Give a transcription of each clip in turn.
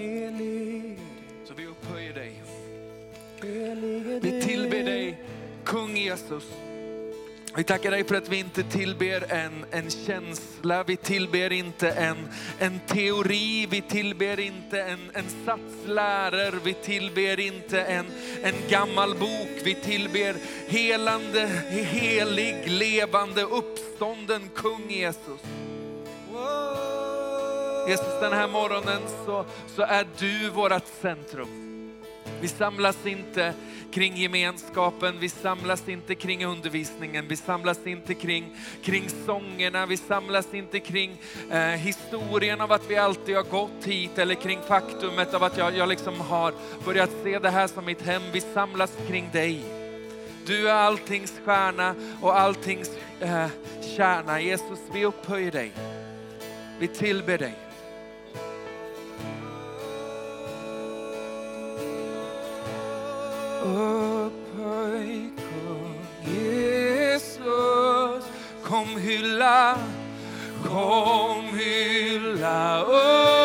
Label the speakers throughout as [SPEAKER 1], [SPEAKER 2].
[SPEAKER 1] helig,
[SPEAKER 2] Så vi upphöjer dig. Vi tillber dig, kung Jesus. Vi tackar dig för att vi inte tillber en, en känsla, vi tillber inte en, en teori, vi tillber inte en, en sats läror, vi tillber inte en, en gammal bok, vi tillber helande, helig, levande, uppstånden kung Jesus. Jesus, den här morgonen så, så är du vårt centrum. Vi samlas inte kring gemenskapen, vi samlas inte kring undervisningen, vi samlas inte kring, kring sångerna, vi samlas inte kring eh, historien av att vi alltid har gått hit eller kring faktumet av att jag, jag liksom har börjat se det här som mitt hem. Vi samlas kring dig. Du är alltings stjärna och alltings eh, kärna. Jesus, vi upphöjer dig. Vi tillber dig. Upphöj kung Jesus, kom hylla, kom hylla upp.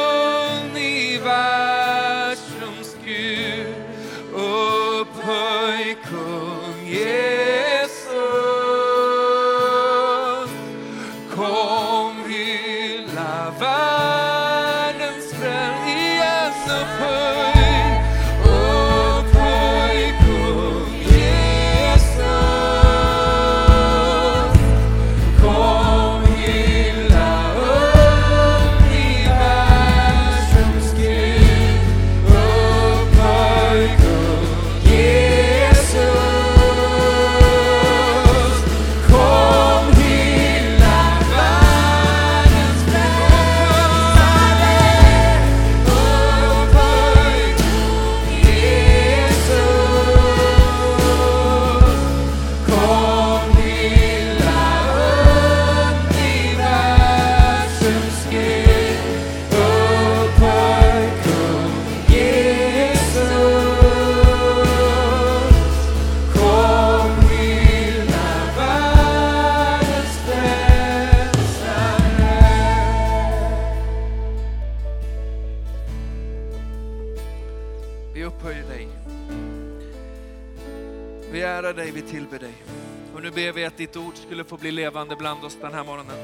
[SPEAKER 2] Skulle få bli levande bland oss den här morgonen.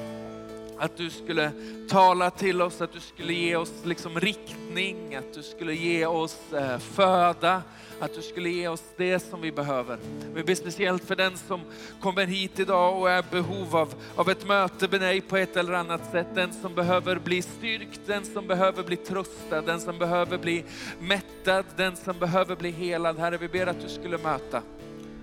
[SPEAKER 2] Att du skulle tala till oss, att du skulle ge oss liksom riktning, att du skulle ge oss eh, föda, att du skulle ge oss det som vi behöver. Vi ber speciellt för den som kommer hit idag och är i behov av, av ett möte med dig på ett eller annat sätt. Den som behöver bli styrkt, den som behöver bli tröstad, den som behöver bli mättad, den som behöver bli helad. Herre, vi ber att du skulle möta.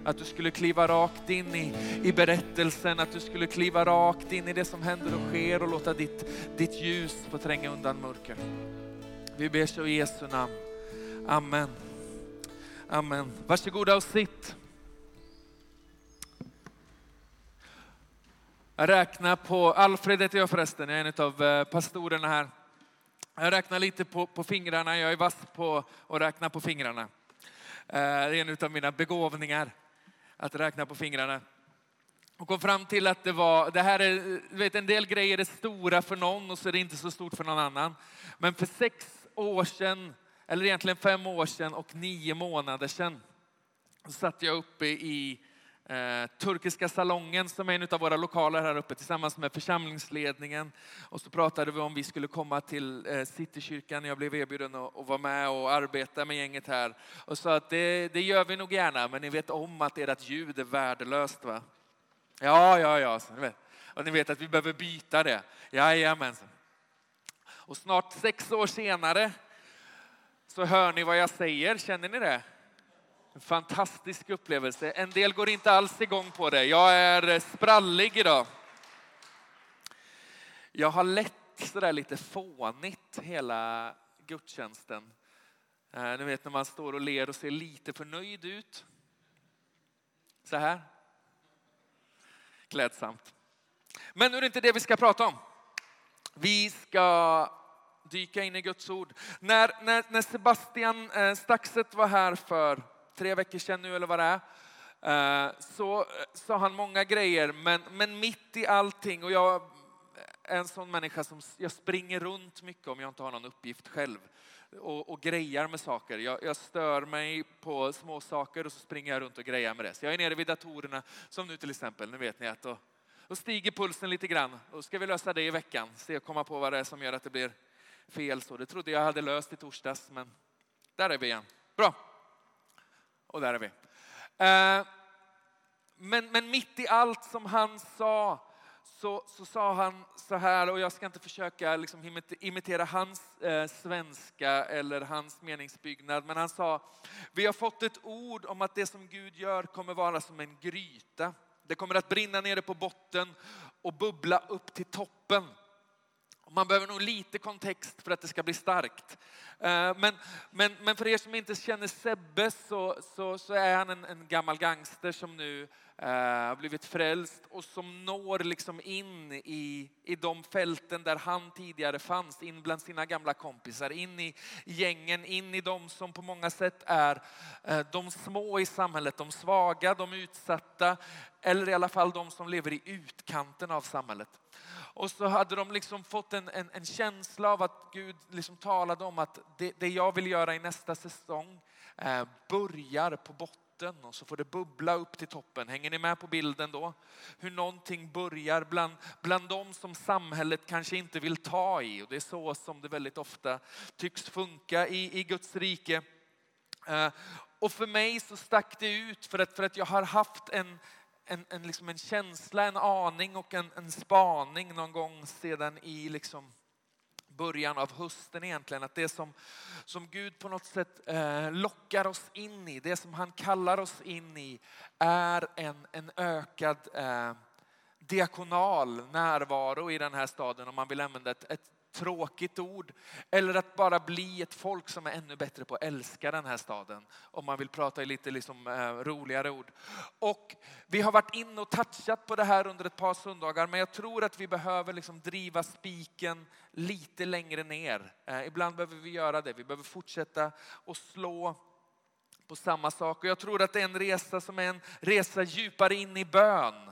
[SPEAKER 2] Att du skulle kliva rakt in i, i berättelsen, att du skulle kliva rakt in i det som händer och sker och låta ditt, ditt ljus få tränga undan mörker. Vi ber så i Jesu namn. Amen. Amen. Varsågoda och sitt. Jag räknar på, Alfred heter jag förresten, jag är en av eh, pastorerna här. Jag räknar lite på, på fingrarna, jag är vass på att räkna på fingrarna. Eh, det är en av mina begåvningar, att räkna på fingrarna. Och kom fram till att det var, det här är, du vet en del grejer är stora för någon och så är det inte så stort för någon annan. Men för sex år sedan, eller egentligen fem år sedan och nio månader sedan, så satt jag uppe i eh, turkiska salongen som är en av våra lokaler här uppe tillsammans med församlingsledningen. Och så pratade vi om vi skulle komma till eh, Citykyrkan. Jag blev erbjuden att, att vara med och arbeta med gänget här. Och sa att det, det gör vi nog gärna, men ni vet om att ert ljud är värdelöst va? Ja, ja, ja. Så, ni vet. Och ni vet att vi behöver byta det. Jajamensan. Och snart sex år senare så hör ni vad jag säger. Känner ni det? En fantastisk upplevelse. En del går inte alls igång på det. Jag är eh, sprallig idag. Jag har lett sådär lite fånigt hela gudstjänsten. Eh, ni vet när man står och ler och ser lite förnöjd ut. Så här. Klädsamt. Men nu är det inte det vi ska prata om. Vi ska dyka in i Guds ord. När, när, när Sebastian eh, Staxet var här för tre veckor sedan nu eller vad det är, eh, så eh, sa han många grejer, men, men mitt i allting, och jag är en sån människa som jag springer runt mycket om jag inte har någon uppgift själv och, och grejar med saker. Jag, jag, stör mig på små saker och så springer jag runt och grejar med det. Så jag är nere vid datorerna som nu till exempel. Nu vet ni att då, då stiger pulsen lite grann. Då ska vi lösa det i veckan. Se och komma på vad det är som gör att det blir fel. Så det trodde jag hade löst i torsdags, men där är vi igen. Bra. Och där är vi. Eh, men, men mitt i allt som han sa så, så sa han så här, och jag ska inte försöka liksom imitera hans eh, svenska eller hans meningsbyggnad, men han sa, vi har fått ett ord om att det som Gud gör kommer vara som en gryta. Det kommer att brinna nere på botten och bubbla upp till toppen. Man behöver nog lite kontext för att det ska bli starkt. Eh, men, men, men för er som inte känner Sebbe så, så, så är han en, en gammal gangster som nu eh, har blivit frälst och som når liksom in i, i de fälten där han tidigare fanns, in bland sina gamla kompisar, in i gängen, in i de som på många sätt är eh, de små i samhället, de svaga, de utsatta eller i alla fall de som lever i utkanten av samhället. Och så hade de liksom fått en, en, en känsla av att Gud liksom talade om att det, det jag vill göra i nästa säsong eh, börjar på botten och så får det bubbla upp till toppen. Hänger ni med på bilden då? Hur någonting börjar bland, bland de som samhället kanske inte vill ta i. Och det är så som det väldigt ofta tycks funka i, i Guds rike. Eh, och för mig så stack det ut för att, för att jag har haft en, en, en, liksom en känsla, en aning och en, en spaning någon gång sedan i liksom början av hösten egentligen. Att det som, som Gud på något sätt eh, lockar oss in i, det som han kallar oss in i är en, en ökad eh, diakonal närvaro i den här staden om man vill använda ett, ett tråkigt ord. Eller att bara bli ett folk som är ännu bättre på att älska den här staden. Om man vill prata i lite liksom, eh, roligare ord. Och vi har varit inne och touchat på det här under ett par söndagar. Men jag tror att vi behöver liksom driva spiken lite längre ner. Eh, ibland behöver vi göra det. Vi behöver fortsätta och slå på samma sak. Och jag tror att det är en resa som är en resa djupare in i bön.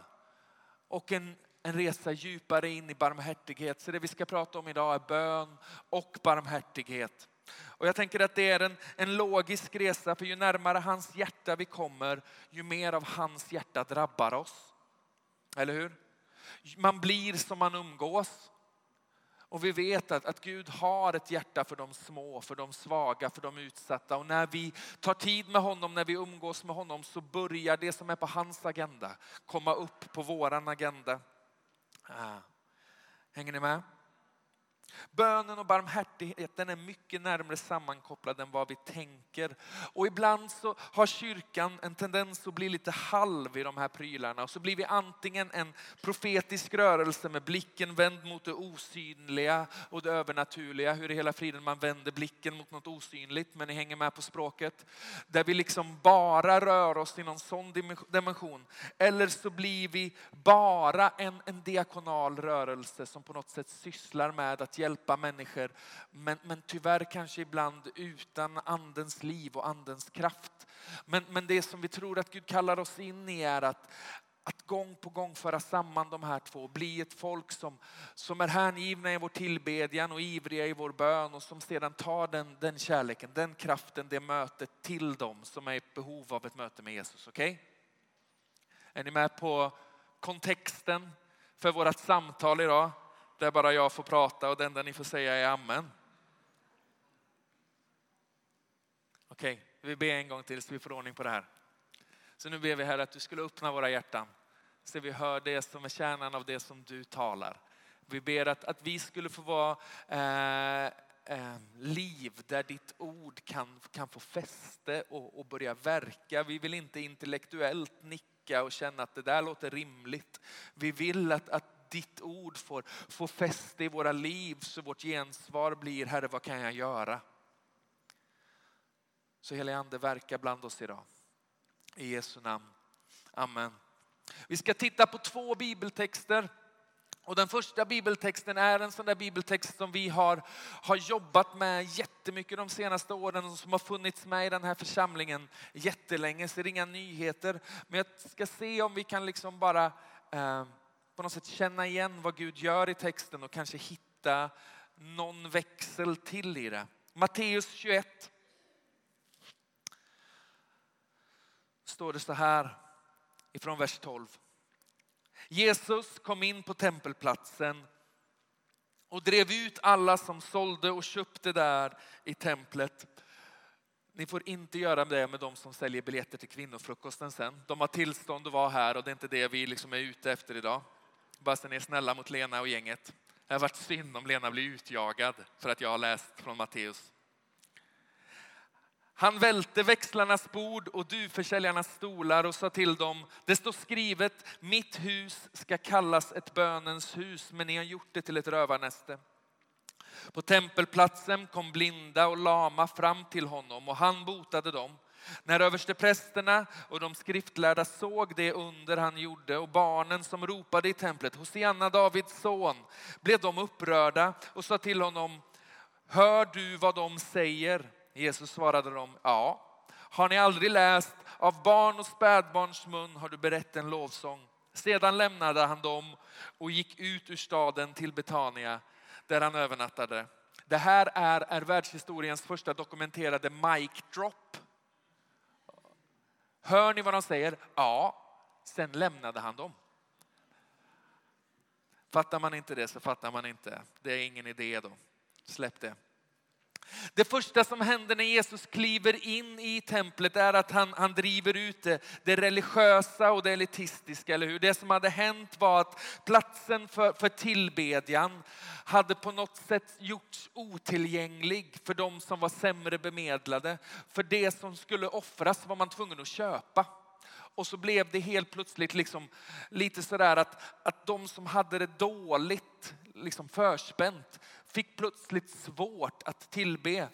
[SPEAKER 2] Och en en resa djupare in i barmhärtighet. Så det vi ska prata om idag är bön och barmhärtighet. Och jag tänker att det är en, en logisk resa, för ju närmare hans hjärta vi kommer, ju mer av hans hjärta drabbar oss. Eller hur? Man blir som man umgås. Och vi vet att, att Gud har ett hjärta för de små, för de svaga, för de utsatta. Och när vi tar tid med honom, när vi umgås med honom så börjar det som är på hans agenda komma upp på våran agenda. Ah. Hänger ni med? Bönen och barmhärtigheten är mycket närmare sammankopplade än vad vi tänker. Och ibland så har kyrkan en tendens att bli lite halv i de här prylarna. Och så blir vi antingen en profetisk rörelse med blicken vänd mot det osynliga och det övernaturliga. Hur i hela friden man vänder blicken mot något osynligt, men ni hänger med på språket. Där vi liksom bara rör oss i någon sån dimension. Eller så blir vi bara en, en diakonal rörelse som på något sätt sysslar med att hjälpa människor. Men, men tyvärr kanske ibland utan andens liv och andens kraft. Men, men det som vi tror att Gud kallar oss in i är att, att gång på gång föra samman de här två. Bli ett folk som, som är hängivna i vår tillbedjan och ivriga i vår bön och som sedan tar den, den kärleken, den kraften, det mötet till dem som är i behov av ett möte med Jesus. Okej? Okay? Är ni med på kontexten för vårt samtal idag? Där bara jag får prata och det enda ni får säga är amen. Okej, okay, vi ber en gång till så vi får ordning på det här. Så nu ber vi här att du skulle öppna våra hjärtan så vi hör det som är kärnan av det som du talar. Vi ber att, att vi skulle få vara eh, eh, liv där ditt ord kan, kan få fäste och, och börja verka. Vi vill inte intellektuellt nicka och känna att det där låter rimligt. Vi vill att, att ditt ord får, får fäste i våra liv så vårt gensvar blir Herre vad kan jag göra? Så heliga ande verka bland oss idag. I Jesu namn. Amen. Vi ska titta på två bibeltexter. Och den första bibeltexten är en sån där bibeltext som vi har, har jobbat med jättemycket de senaste åren och som har funnits med i den här församlingen jättelänge. Så det är inga nyheter. Men jag ska se om vi kan liksom bara eh, på något sätt känna igen vad Gud gör i texten och kanske hitta någon växel till i det. Matteus 21. Står det så här ifrån vers 12. Jesus kom in på tempelplatsen och drev ut alla som sålde och köpte där i templet. Ni får inte göra det med de som säljer biljetter till kvinnofrukosten sen. De har tillstånd att vara här och det är inte det vi liksom är ute efter idag. Bara så ni är snälla mot Lena och gänget. Det har varit synd om Lena blir utjagad för att jag har läst från Matteus. Han välte växlarnas bord och duvförsäljarnas stolar och sa till dem, det står skrivet, mitt hus ska kallas ett bönens hus, men ni har gjort det till ett rövarnäste. På tempelplatsen kom blinda och lama fram till honom och han botade dem. När översteprästerna och de skriftlärda såg det under han gjorde och barnen som ropade i templet, Hosianna Davids son, blev de upprörda och sa till honom, hör du vad de säger? Jesus svarade dem, ja. Har ni aldrig läst, av barn och spädbarns mun har du berett en lovsång. Sedan lämnade han dem och gick ut ur staden till Betania där han övernattade. Det här är, är världshistoriens första dokumenterade mic drop. Hör ni vad de säger? Ja. Sen lämnade han dem. Fattar man inte det så fattar man inte. Det är ingen idé då. Släpp det. Det första som händer när Jesus kliver in i templet är att han, han driver ut det, det religiösa och det elitistiska, eller hur? Det som hade hänt var att platsen för, för tillbedjan hade på något sätt gjorts otillgänglig för de som var sämre bemedlade. För det som skulle offras var man tvungen att köpa. Och så blev det helt plötsligt liksom lite sådär att, att de som hade det dåligt liksom förspänt fick plötsligt svårt att tillbe.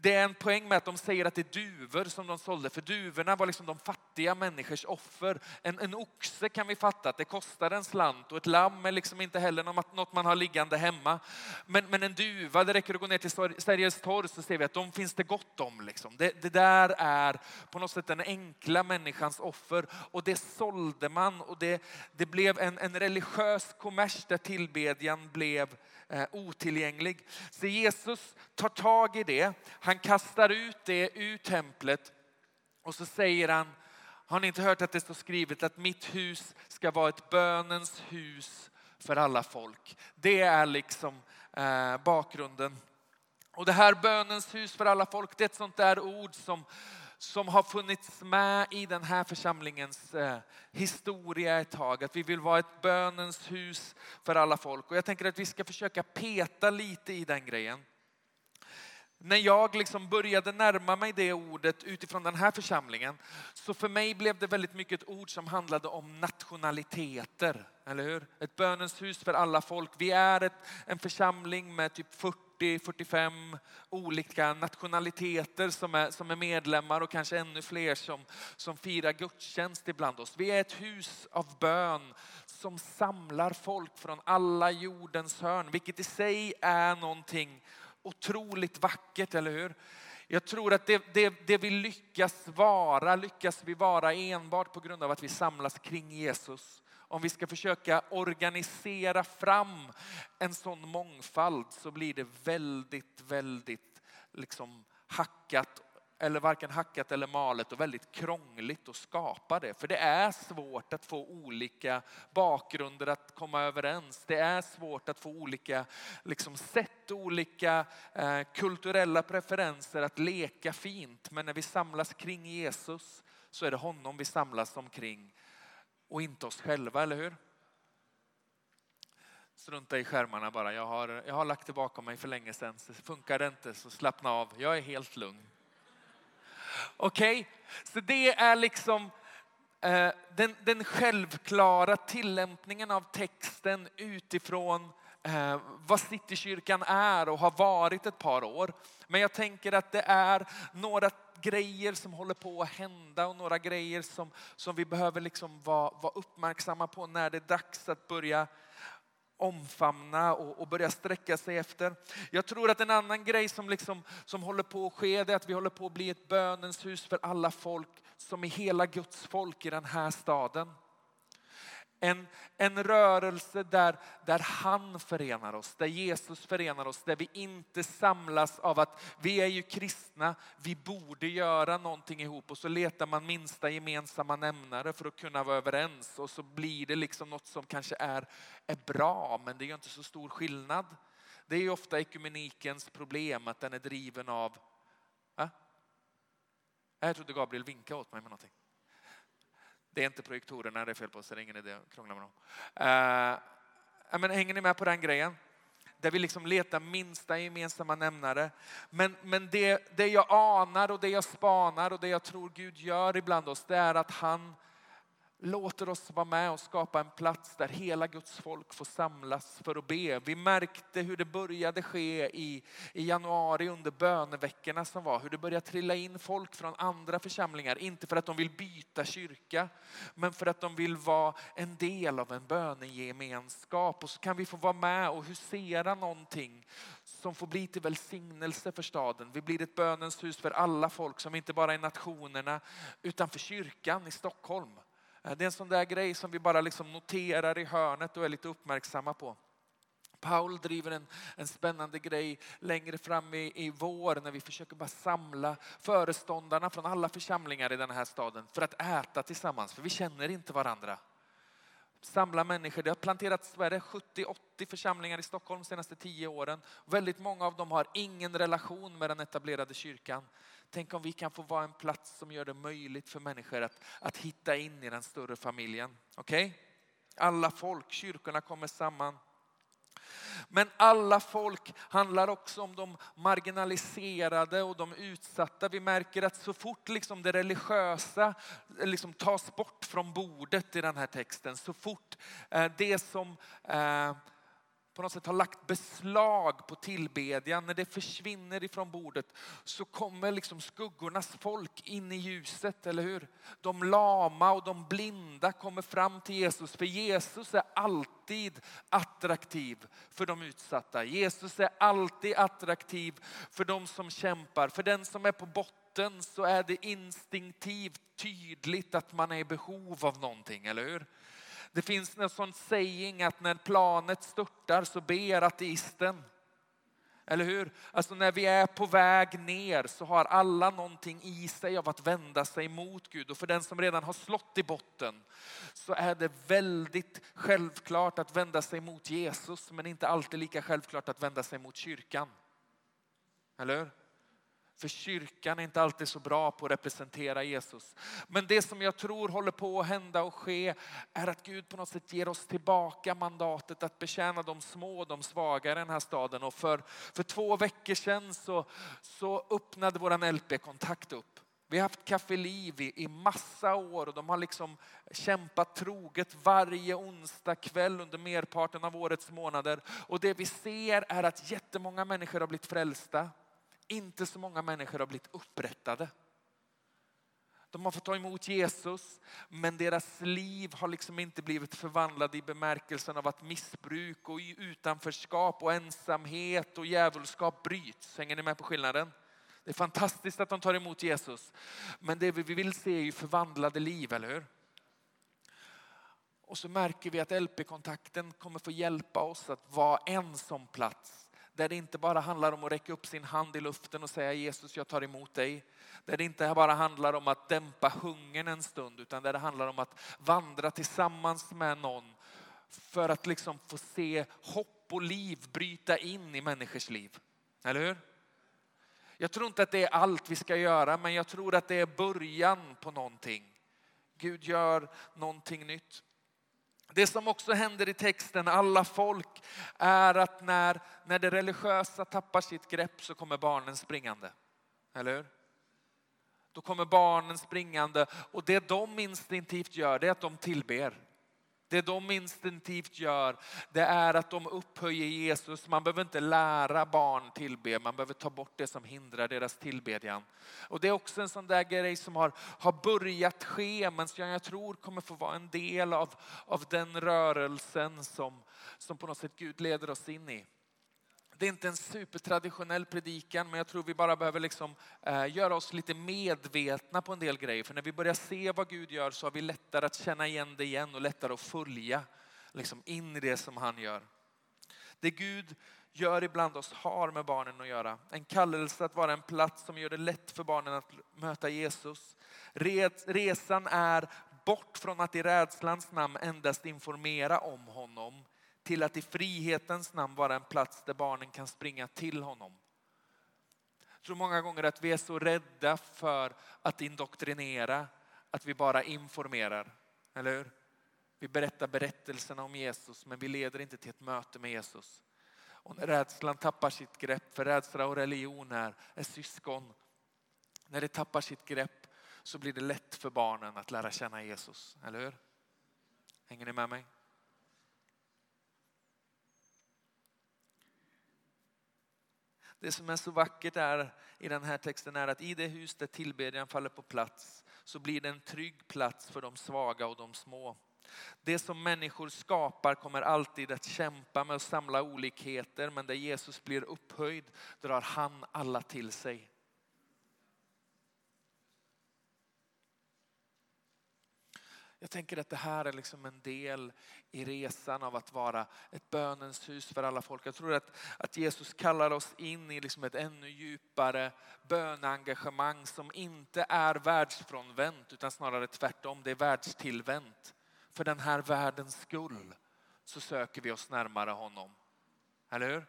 [SPEAKER 2] Det är en poäng med att de säger att det är duvor som de sålde, för duvorna var liksom de fattiga människors offer. En, en oxe kan vi fatta att det kostar en slant och ett lamm är liksom inte heller något man har liggande hemma. Men, men en duva, det räcker att gå ner till Sergels torg så ser vi att de finns det gott om. Liksom. Det, det där är på något sätt den enkla människans offer och det sålde man och det, det blev en, en religiös kommers där tillbedjan blev Eh, Eh, otillgänglig. Så Jesus tar tag i det. Han kastar ut det ur templet och så säger han, har ni inte hört att det står skrivet att mitt hus ska vara ett bönens hus för alla folk. Det är liksom eh, bakgrunden. Och det här bönens hus för alla folk, det är ett sånt där ord som som har funnits med i den här församlingens eh, historia ett tag. Att vi vill vara ett bönens hus för alla folk. Och jag tänker att vi ska försöka peta lite i den grejen. När jag liksom började närma mig det ordet utifrån den här församlingen, så för mig blev det väldigt mycket ett ord som handlade om nationaliteter. Eller hur? Ett bönens hus för alla folk. Vi är ett, en församling med typ 40 40-45 olika nationaliteter som är, som är medlemmar och kanske ännu fler som, som firar gudstjänst ibland oss. Vi är ett hus av bön som samlar folk från alla jordens hörn, vilket i sig är någonting otroligt vackert, eller hur? Jag tror att det, det, det vi lyckas vara, lyckas vi vara enbart på grund av att vi samlas kring Jesus om vi ska försöka organisera fram en sån mångfald så blir det väldigt, väldigt liksom hackat eller varken hackat eller malet och väldigt krångligt att skapa det. För det är svårt att få olika bakgrunder att komma överens. Det är svårt att få olika liksom, sätt, olika eh, kulturella preferenser att leka fint. Men när vi samlas kring Jesus så är det honom vi samlas omkring och inte oss själva, eller hur? Strunta i skärmarna bara. Jag har, jag har lagt det bakom mig för länge sedan. Så funkar det inte så slappna av. Jag är helt lugn. Okej, okay? så det är liksom eh, den, den självklara tillämpningen av texten utifrån eh, vad Citykyrkan är och har varit ett par år. Men jag tänker att det är några grejer som håller på att hända och några grejer som, som vi behöver liksom vara, vara uppmärksamma på när det är dags att börja omfamna och, och, börja sträcka sig efter. Jag tror att en annan grej som, liksom, som håller på att ske är att vi håller på att bli ett bönens hus för alla folk som är hela Guds folk i den här staden. En, en rörelse där, där han förenar oss, där Jesus förenar oss, där vi inte samlas av att vi är ju kristna, vi borde göra någonting ihop och så letar man minsta gemensamma nämnare för att kunna vara överens och så blir det liksom något som kanske är, är bra men det gör inte så stor skillnad. Det är ju ofta ekumenikens problem att den är driven av... Äh? Jag trodde Gabriel vinkade åt mig med någonting. Det är inte projektorerna det är fel på så det är ingen idé att krångla med dem. Uh, men hänger ni med på den grejen? Där vi liksom letar minsta gemensamma nämnare. Men, men det, det jag anar och det jag spanar och det jag tror Gud gör ibland oss, det är att han låter oss vara med och skapa en plats där hela Guds folk får samlas för att be. Vi märkte hur det började ske i, i januari under böneveckorna som var. Hur det började trilla in folk från andra församlingar. Inte för att de vill byta kyrka, men för att de vill vara en del av en bönegemenskap. Och så kan vi få vara med och husera någonting som får bli till välsignelse för staden. Vi blir ett bönens hus för alla folk som inte bara är nationerna utan för kyrkan i Stockholm. Eh, det är en sån där grej som vi bara liksom noterar i hörnet och är lite uppmärksamma på. Paul driver en, en spännande grej längre fram i, i vår när vi försöker bara samla föreståndarna från alla församlingar i den här staden för att äta tillsammans, för vi känner inte varandra. Samla människor. Det har planterats 70-80 församlingar i Stockholm de senaste tio åren. Väldigt många av dem har ingen relation med den etablerade kyrkan. Tänk om vi kan få vara en plats som gör det möjligt för människor att, att hitta in i den större familjen. Okej? Okay? Alla folk, kyrkorna kommer samman. Men alla folk handlar också om de marginaliserade och de utsatta. Vi märker att så fort liksom det religiösa eh, liksom tas bort från bordet i den här texten, så fort eh, det som eh, på något sätt har lagt beslag på tillbedjan, när det försvinner ifrån bordet så kommer liksom skuggornas folk in i ljuset, eller hur? De lama och de blinda kommer fram till Jesus, för Jesus är alltid attraktiv för de utsatta. Jesus är alltid attraktiv för de som kämpar. För den som är på botten så är det instinktivt tydligt att man är i behov av någonting, eller hur? Det finns en sån saying att när planet störtar så ber ateisten. Eller hur? Alltså när vi är på väg ner så har alla någonting i sig av att vända sig mot Gud. Och för den som redan har slått i botten så är det väldigt självklart att vända sig mot Jesus men inte alltid lika självklart att vända sig mot kyrkan. Eller hur? För kyrkan är inte alltid så bra på att representera Jesus. Men det som jag tror håller på att hända och ske är att Gud på något sätt ger oss tillbaka mandatet att betjäna de små och de svaga i den här staden. Och för, för två veckor sedan så, så öppnade vår LP-kontakt upp. Vi har haft Café Liv i, i massa år och de har liksom kämpat troget varje onsdag kväll under merparten av årets månader. Och det vi ser är att jättemånga människor har blivit frälsta. Inte så många människor har blivit upprättade. De har fått ta emot Jesus, men deras liv har liksom inte blivit förvandlade i bemärkelsen av att missbruk och utanförskap och ensamhet och djävulskap bryts. Hänger ni med på skillnaden? Det är fantastiskt att de tar emot Jesus, men det vi vill se är ju förvandlade liv, eller hur? Och så märker vi att LP-kontakten kommer få hjälpa oss att vara en sån plats där det inte bara handlar om att räcka upp sin hand i luften och säga Jesus jag tar emot dig. Där det inte bara handlar om att dämpa hungern en stund utan där det handlar om att vandra tillsammans med någon för att liksom få se hopp och liv bryta in i människors liv. Eller hur? Jag tror inte att det är allt vi ska göra men jag tror att det är början på någonting. Gud gör någonting nytt. Det som också händer i texten, alla folk, är att när, när det religiösa tappar sitt grepp så kommer barnen springande. Eller hur? Då kommer barnen springande och det de instinktivt gör det är att de tillber. Det de instinktivt gör, det är att de upphöjer Jesus. Man behöver inte lära barn tillbe, man behöver ta bort det som hindrar deras tillbedjan. Och det är också en sån där grej som har, har börjat ske, men som jag tror kommer få vara en del av, av den rörelsen som, som på något sätt Gud leder oss in i. Det är inte en supertraditionell predikan, men jag tror vi bara behöver liksom, eh, göra oss lite medvetna på en del grejer. För när vi börjar se vad Gud gör så har vi lättare att känna igen det igen och lättare att följa liksom, in i det som han gör. Det Gud gör ibland oss har med barnen att göra. En kallelse att vara en plats som gör det lätt för barnen att möta Jesus. Resan är bort från att i rädslans namn endast informera om honom till att i frihetens namn vara en plats där barnen kan springa till honom. Jag tror många gånger att vi är så rädda för att indoktrinera att vi bara informerar. Eller hur? Vi berättar berättelserna om Jesus men vi leder inte till ett möte med Jesus. Och när rädslan tappar sitt grepp, för rädsla och religion är, är syskon. När det tappar sitt grepp så blir det lätt för barnen att lära känna Jesus. Eller hur? Hänger ni med mig? Det som är så vackert är, i den här texten är att i det hus där tillbedjan faller på plats så blir det en trygg plats för de svaga och de små. Det som människor skapar kommer alltid att kämpa med att samla olikheter men där Jesus blir upphöjd drar han alla till sig. Jag tänker att det här är liksom en del i resan av att vara ett bönens hus för alla folk. Jag tror att, att Jesus kallar oss in i liksom ett ännu djupare böneengagemang som inte är världsfrånvänt utan snarare tvärtom, det är världstillvänt. För den här världens skull så söker vi oss närmare honom. Eller hur?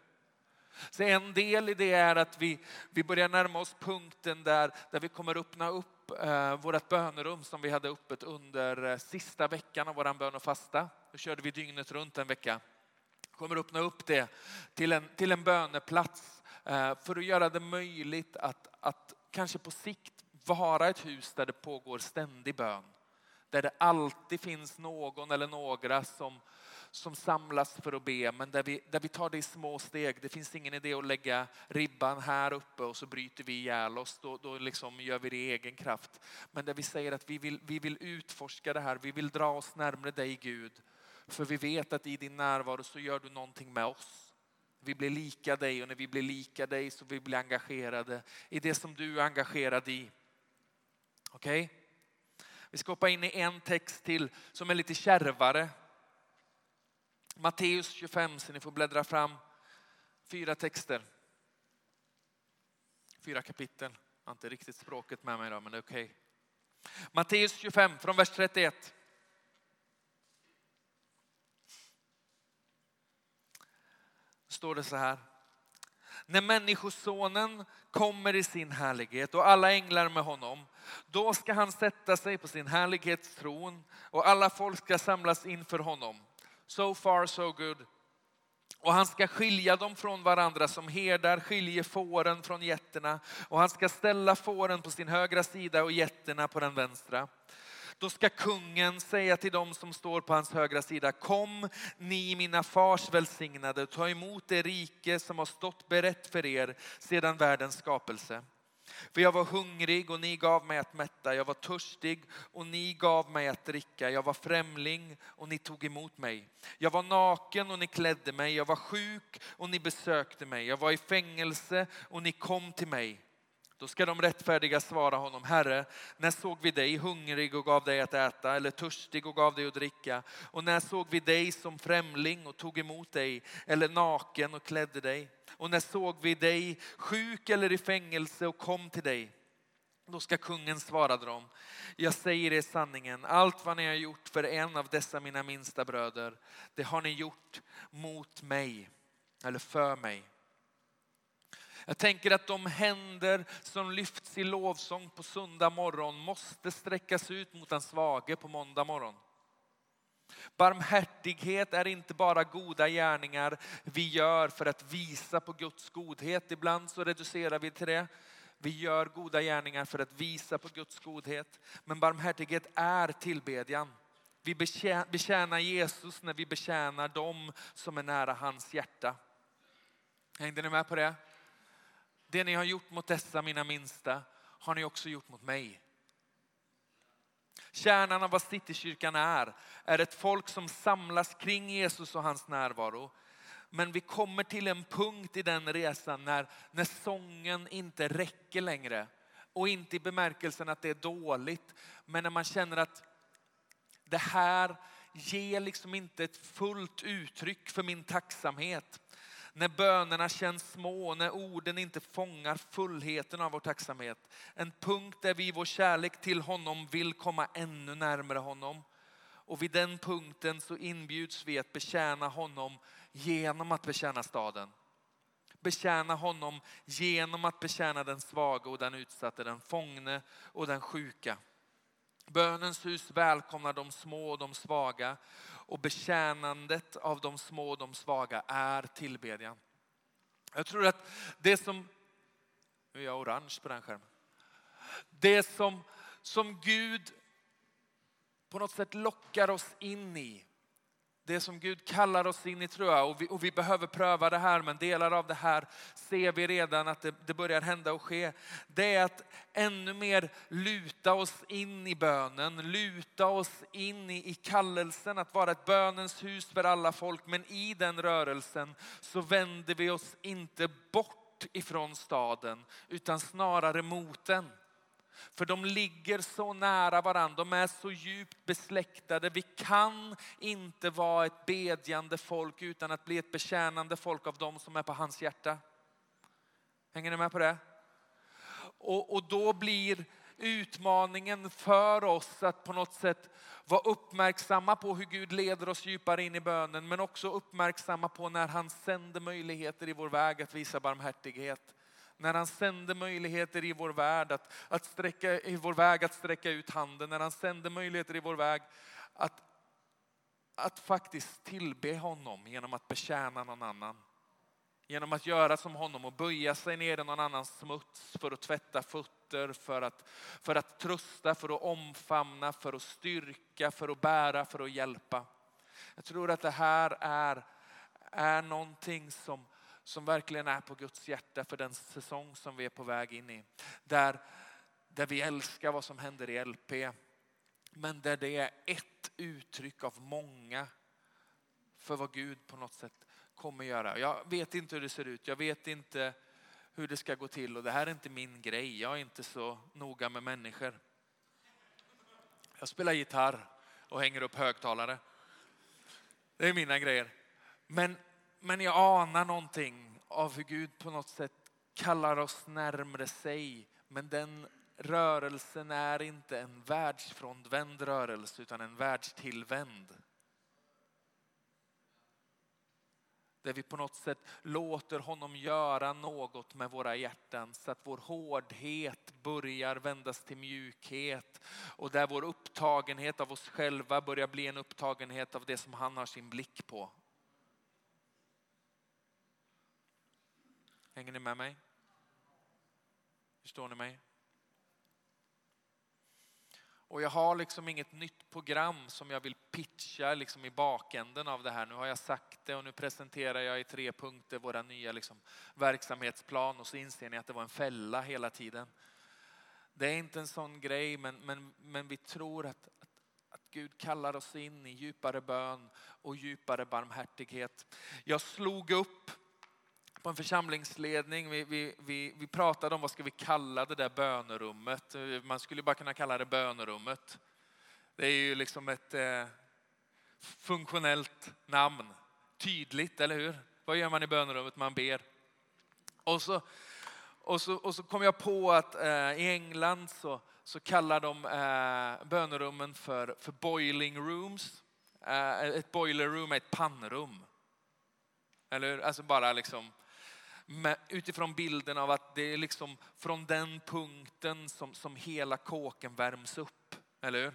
[SPEAKER 2] Så en del i det är att vi, vi börjar närma oss punkten där, där vi kommer öppna upp eh, vårt bönerum som vi hade öppet under eh, sista veckan av vår bön och fasta. Då körde vi dygnet runt en vecka. Kommer öppna upp det till en, till en böneplats eh, för att göra det möjligt att, att kanske på sikt vara ett hus där det pågår ständig bön. Där det alltid finns någon eller några som, som samlas för att be, men där vi, där vi tar det i små steg. Det finns ingen idé att lägga ribban här uppe och så bryter vi ihjäl oss. Då, då liksom gör vi det i egen kraft. Men där vi säger att vi vill, vi vill utforska det här. Vi vill dra oss närmare dig Gud. För vi vet att i din närvaro så gör du någonting med oss. Vi blir lika dig och när vi blir lika dig så vi blir engagerade i det som du är engagerad i. Okej? Okay? Vi ska hoppa in i en text till som är lite kärvare. Matteus 25, så ni får bläddra fram fyra texter. Fyra kapitel. Jag har inte riktigt språket med mig idag, men det är okej. Okay. Matteus 25 från vers 31. Står det så här. När människosonen kommer i sin härlighet och alla änglar med honom, då ska han sätta sig på sin härlighetstron och alla folk ska samlas inför honom. So far so good. Och han ska skilja dem från varandra som herdar skiljer fåren från getterna. Och han ska ställa fåren på sin högra sida och getterna på den vänstra. Då ska kungen säga till dem som står på hans högra sida, kom ni mina fars välsignade, ta emot det rike som har stått berett för er sedan världens skapelse. För jag var hungrig och ni gav mig att mätta, jag var törstig och ni gav mig att dricka, jag var främling och ni tog emot mig. Jag var naken och ni klädde mig, jag var sjuk och ni besökte mig, jag var i fängelse och ni kom till mig. Då ska de rättfärdiga svara honom, Herre, när såg vi dig hungrig och gav dig att äta eller törstig och gav dig att dricka? Och när såg vi dig som främling och tog emot dig eller naken och klädde dig? Och när såg vi dig sjuk eller i fängelse och kom till dig? Då ska kungen svara dem, jag säger er sanningen, allt vad ni har gjort för en av dessa mina minsta bröder, det har ni gjort mot mig, eller för mig. Jag tänker att de händer som lyfts i lovsång på söndag morgon måste sträckas ut mot den svage på måndag morgon. Barmhärtighet är inte bara goda gärningar vi gör för att visa på Guds godhet. Ibland så reducerar vi till det. Vi gör goda gärningar för att visa på Guds godhet. Men barmhärtighet är tillbedjan. Vi betjänar Jesus när vi betjänar dem som är nära hans hjärta. Hängde ni med på det? Det ni har gjort mot dessa mina minsta har ni också gjort mot mig. Kärnan av vad Citykyrkan är, är ett folk som samlas kring Jesus och hans närvaro. Men vi kommer till en punkt i den resan när, när sången inte räcker längre. Och inte i bemärkelsen att det är dåligt, men när man känner att det här ger liksom inte ett fullt uttryck för min tacksamhet. När bönerna känns små, när orden inte fångar fullheten av vår tacksamhet. En punkt där vi i vår kärlek till honom vill komma ännu närmare honom. Och vid den punkten så inbjuds vi att betjäna honom genom att betjäna staden. Betjäna honom genom att betjäna den svaga och den utsatte, den fångne och den sjuka. Bönens hus välkomnar de små och de svaga och betjänandet av de små och de svaga är tillbedjan. Jag tror att det som, nu är jag orange på den skärmen. Det som, som Gud på något sätt lockar oss in i det som Gud kallar oss in i tror jag och vi, och vi, behöver pröva det här men delar av det här ser vi redan att det, det, börjar hända och ske. Det är att ännu mer luta oss in i bönen, luta oss in i, i kallelsen att vara ett bönens hus för alla folk. Men i den rörelsen så vänder vi oss inte bort ifrån staden utan snarare mot den. För de ligger så nära varandra, de är så djupt besläktade. Vi kan inte vara ett bedjande folk utan att bli ett betjänande folk av dem som är på hans hjärta. Hänger ni med på det? Och, och då blir utmaningen för oss att på något sätt vara uppmärksamma på hur Gud leder oss djupare in i bönen men också uppmärksamma på när han sänder möjligheter i vår väg att visa barmhärtighet när han sände möjligheter i vår värld att, att sträcka, i vår väg att sträcka ut handen, när han sände möjligheter i vår väg att, att faktiskt tillbe honom genom att betjäna någon annan. Genom att göra som honom och böja sig ner i någon annans smuts för att tvätta fötter, för att, för att trösta, för att omfamna, för att styrka, för att bära, för att hjälpa. Jag tror att det här är, är någonting som, som verkligen är på Guds hjärta för den säsong som vi är på väg in i. Där, där vi älskar vad som händer i LP. Men där det är ett uttryck av många för vad Gud på något sätt kommer göra. Jag vet inte hur det ser ut. Jag vet inte hur det ska gå till och det här är inte min grej. Jag är inte så noga med människor. Jag spelar gitarr och hänger upp högtalare. Det är mina grejer. Men men jag anar någonting av hur Gud på något sätt kallar oss närmre sig. Men den rörelsen är inte en världsfrånvänd rörelse utan en världstillvänd. Där vi på något sätt låter honom göra något med våra hjärtan så att vår hårdhet börjar vändas till mjukhet och där vår upptagenhet av oss själva börjar bli en upptagenhet av det som han har sin blick på. Hänger ni med mig? Förstår ni mig? Och jag har liksom inget nytt program som jag vill pitcha liksom i bakänden av det här. Nu har jag sagt det och nu presenterar jag i tre punkter våra nya liksom verksamhetsplan och så inser ni att det var en fälla hela tiden. Det är inte en sån grej men, men, men vi tror att, att, att Gud kallar oss in i djupare bön och djupare barmhärtighet. Jag slog upp på en församlingsledning. Vi, vi, vi, vi pratade om vad ska vi kalla det där bönerummet. Man skulle bara kunna kalla det bönerummet. Det är ju liksom ett eh, funktionellt namn. Tydligt, eller hur? Vad gör man i bönerummet? Man ber. Och så, och så, och så kom jag på att eh, i England så, så kallar de eh, bönerummen för, för boiling rooms. Eh, ett boiler room är ett pannrum. Eller Alltså bara liksom utifrån bilden av att det är liksom från den punkten som, som hela kåken värms upp. Eller hur?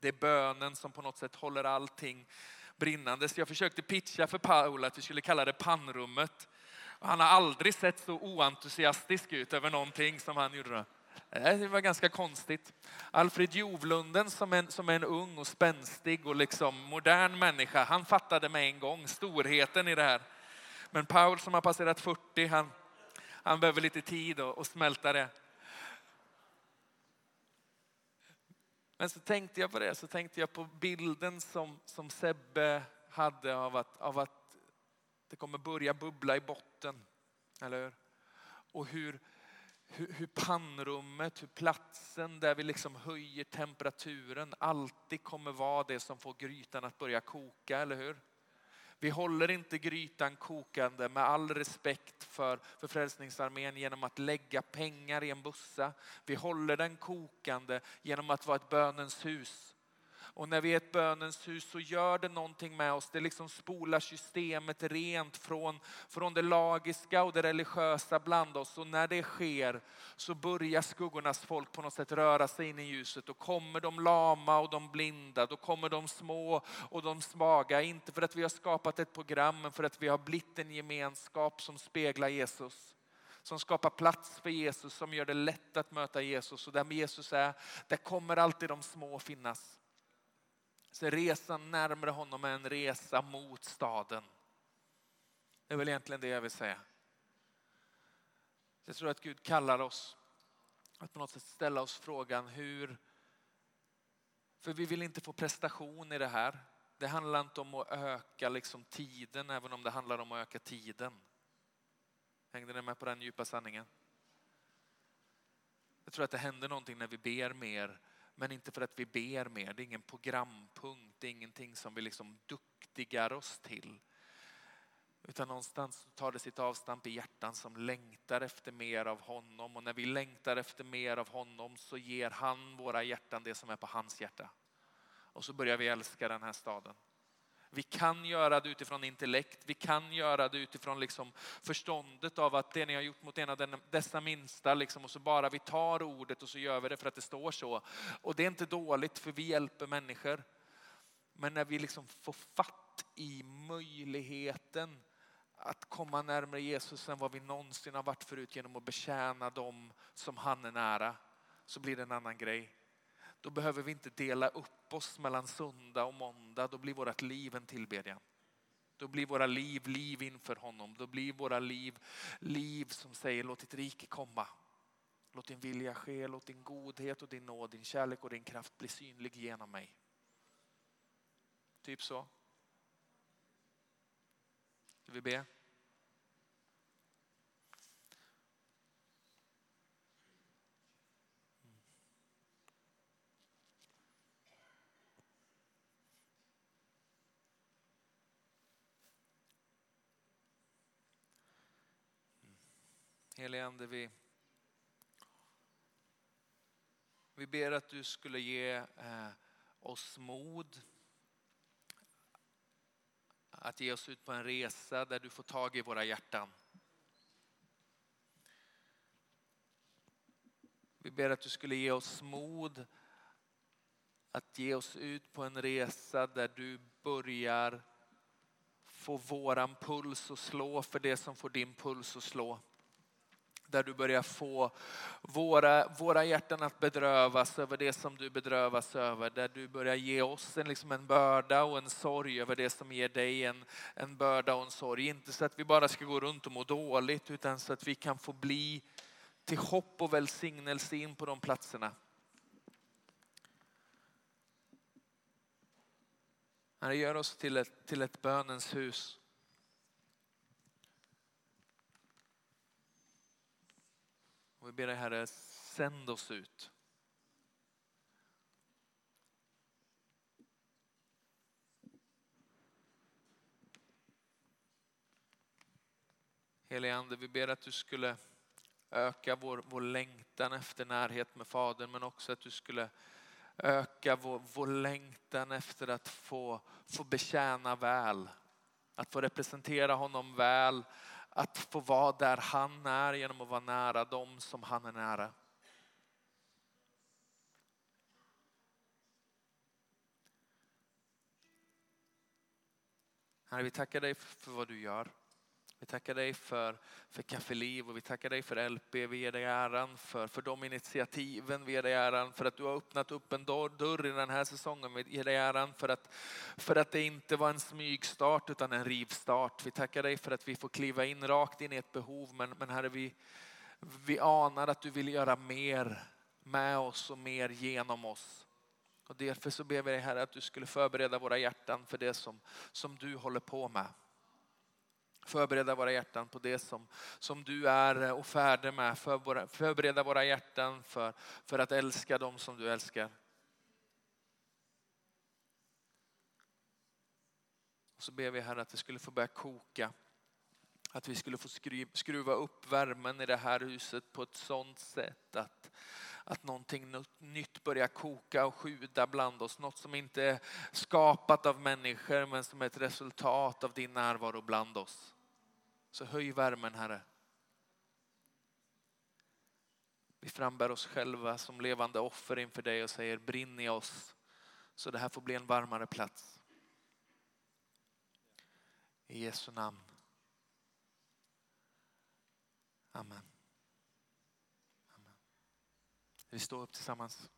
[SPEAKER 2] Det är bönen som på något sätt håller allting brinnande. Så jag försökte pitcha för Paul att vi skulle kalla det pannrummet. Han har aldrig sett så oentusiastisk ut över någonting som han gjorde. Eh, det var ganska konstigt. Alfred Jovlunden som en, som en ung och spänstig och liksom modern människa, han fattade med en gång storheten i det här. Men Paul som har passerat 40, han, han behöver lite tid att smälta det. Men så tänkte jag på det, så tänkte jag på bilden som, som Sebbe hade av att, av att Det kommer börja bubbla i botten, eller hur? Och hur, hur, hur pannrummet, hur platsen där vi liksom höjer temperaturen alltid kommer vara det som får grytan att börja koka, eller hur? Vi håller inte grytan kokande med all respekt för, för Frälsningsarmén genom att lägga pengar i en bussa. Vi håller den kokande genom att vara ett bönens hus. Och när vi är ett bönens hus så gör det någonting med oss. Det liksom spolar systemet rent från, från det lagiska och det religiösa bland oss. Och när det sker så börjar skuggornas folk på något sätt röra sig in i ljuset. Då kommer de lama och de blinda. Då kommer de små och de svaga. Inte för att vi har skapat ett program men för att vi har blivit en gemenskap som speglar Jesus som skapar plats för Jesus, som gör det lätt att möta Jesus. Och där Jesus är, där kommer alltid de små finnas. Så resan närmare honom är en resa mot staden. Det är väl egentligen det jag vill säga. Jag tror att Gud kallar oss att på något sätt ställa oss frågan hur, för vi vill inte få prestation i det här. Det handlar inte om att öka liksom tiden, även om det handlar om att öka tiden. Hängde ni med på den djupa sanningen? Jag tror att det händer någonting när vi ber mer men inte för att vi ber mer. Det är ingen programpunkt, det är ingenting som vi liksom duktigar oss till. Utan någonstans tar det sitt avstamp i hjärtan som längtar efter mer av honom. Och när vi längtar efter mer av honom så ger han våra hjärtan det som är på hans hjärta. Och så börjar vi älska den här staden. Vi kan göra det utifrån intellekt, vi kan göra det utifrån liksom förståndet av att det ni har gjort mot en av dessa minsta, liksom, och så bara vi tar ordet och så gör vi det för att det står så. Och det är inte dåligt för vi hjälper människor. Men när vi liksom får fatt i möjligheten att komma närmare Jesus än vad vi någonsin har varit förut genom att betjäna dem som han är nära, så blir det en annan grej. Då behöver vi inte dela upp oss mellan söndag och måndag. Då blir vårt liv en tillbedjan. Då blir våra liv liv inför honom. Då blir våra liv liv som säger låt ditt rike komma. Låt din vilja ske, låt din godhet och din nåd, din kärlek och din kraft bli synlig genom mig. Typ så. Ska vi be? Helige Ande, vi, vi ber att du skulle ge eh, oss mod att ge oss ut på en resa där du får tag i våra hjärtan. Vi ber att du skulle ge oss mod att ge oss ut på en resa där du börjar få våran puls att slå för det som får din puls att slå. Där du börjar få våra, våra hjärtan att bedrövas över det som du bedrövas över. Där du börjar ge oss en, liksom en börda och en sorg över det som ger dig en, en börda och en sorg. Inte så att vi bara ska gå runt och må dåligt utan så att vi kan få bli till hopp och välsignelse in på de platserna. Herre, gör oss till ett, till ett bönens hus. Och vi ber dig Herre, sänd oss ut. Helige Ande, vi ber att du skulle öka vår, vår längtan efter närhet med Fadern men också att du skulle öka vår, vår längtan efter att få, få betjäna väl. Att få representera honom väl, att få vara där han är genom att vara nära dem som han är nära. Herre, vi tackar dig för vad du gör. Vi tackar dig för, för Kaffeliv och vi tackar dig för LP. Vi ger dig äran för, för de initiativen. Vi ger dig äran för att du har öppnat upp en dörr, dörr i den här säsongen. Vi ger dig äran för att, för att det inte var en smygstart utan en rivstart. Vi tackar dig för att vi får kliva in rakt in i ett behov. Men, men Herre, vi, vi anar att du vill göra mer med oss och mer genom oss. Och därför så ber vi dig Herre att du skulle förbereda våra hjärtan för det som, som du håller på med. Förbereda våra hjärtan på det som, som du är eh, och färdig med. För, förbereda våra hjärtan för, för att älska dem som du älskar. Och så ber vi Herre att det skulle få börja koka. Att vi skulle få skruva upp värmen i det här huset på ett sådant sätt att, att någonting nytt börjar koka och sjuda bland oss. Något som inte är skapat av människor men som är ett resultat av din närvaro bland oss. Så höj värmen Herre. Vi frambär oss själva som levande offer inför dig och säger brinn i oss så det här får bli en varmare plats. I Jesu namn. Amen. Amen. Vi står upp tillsammans.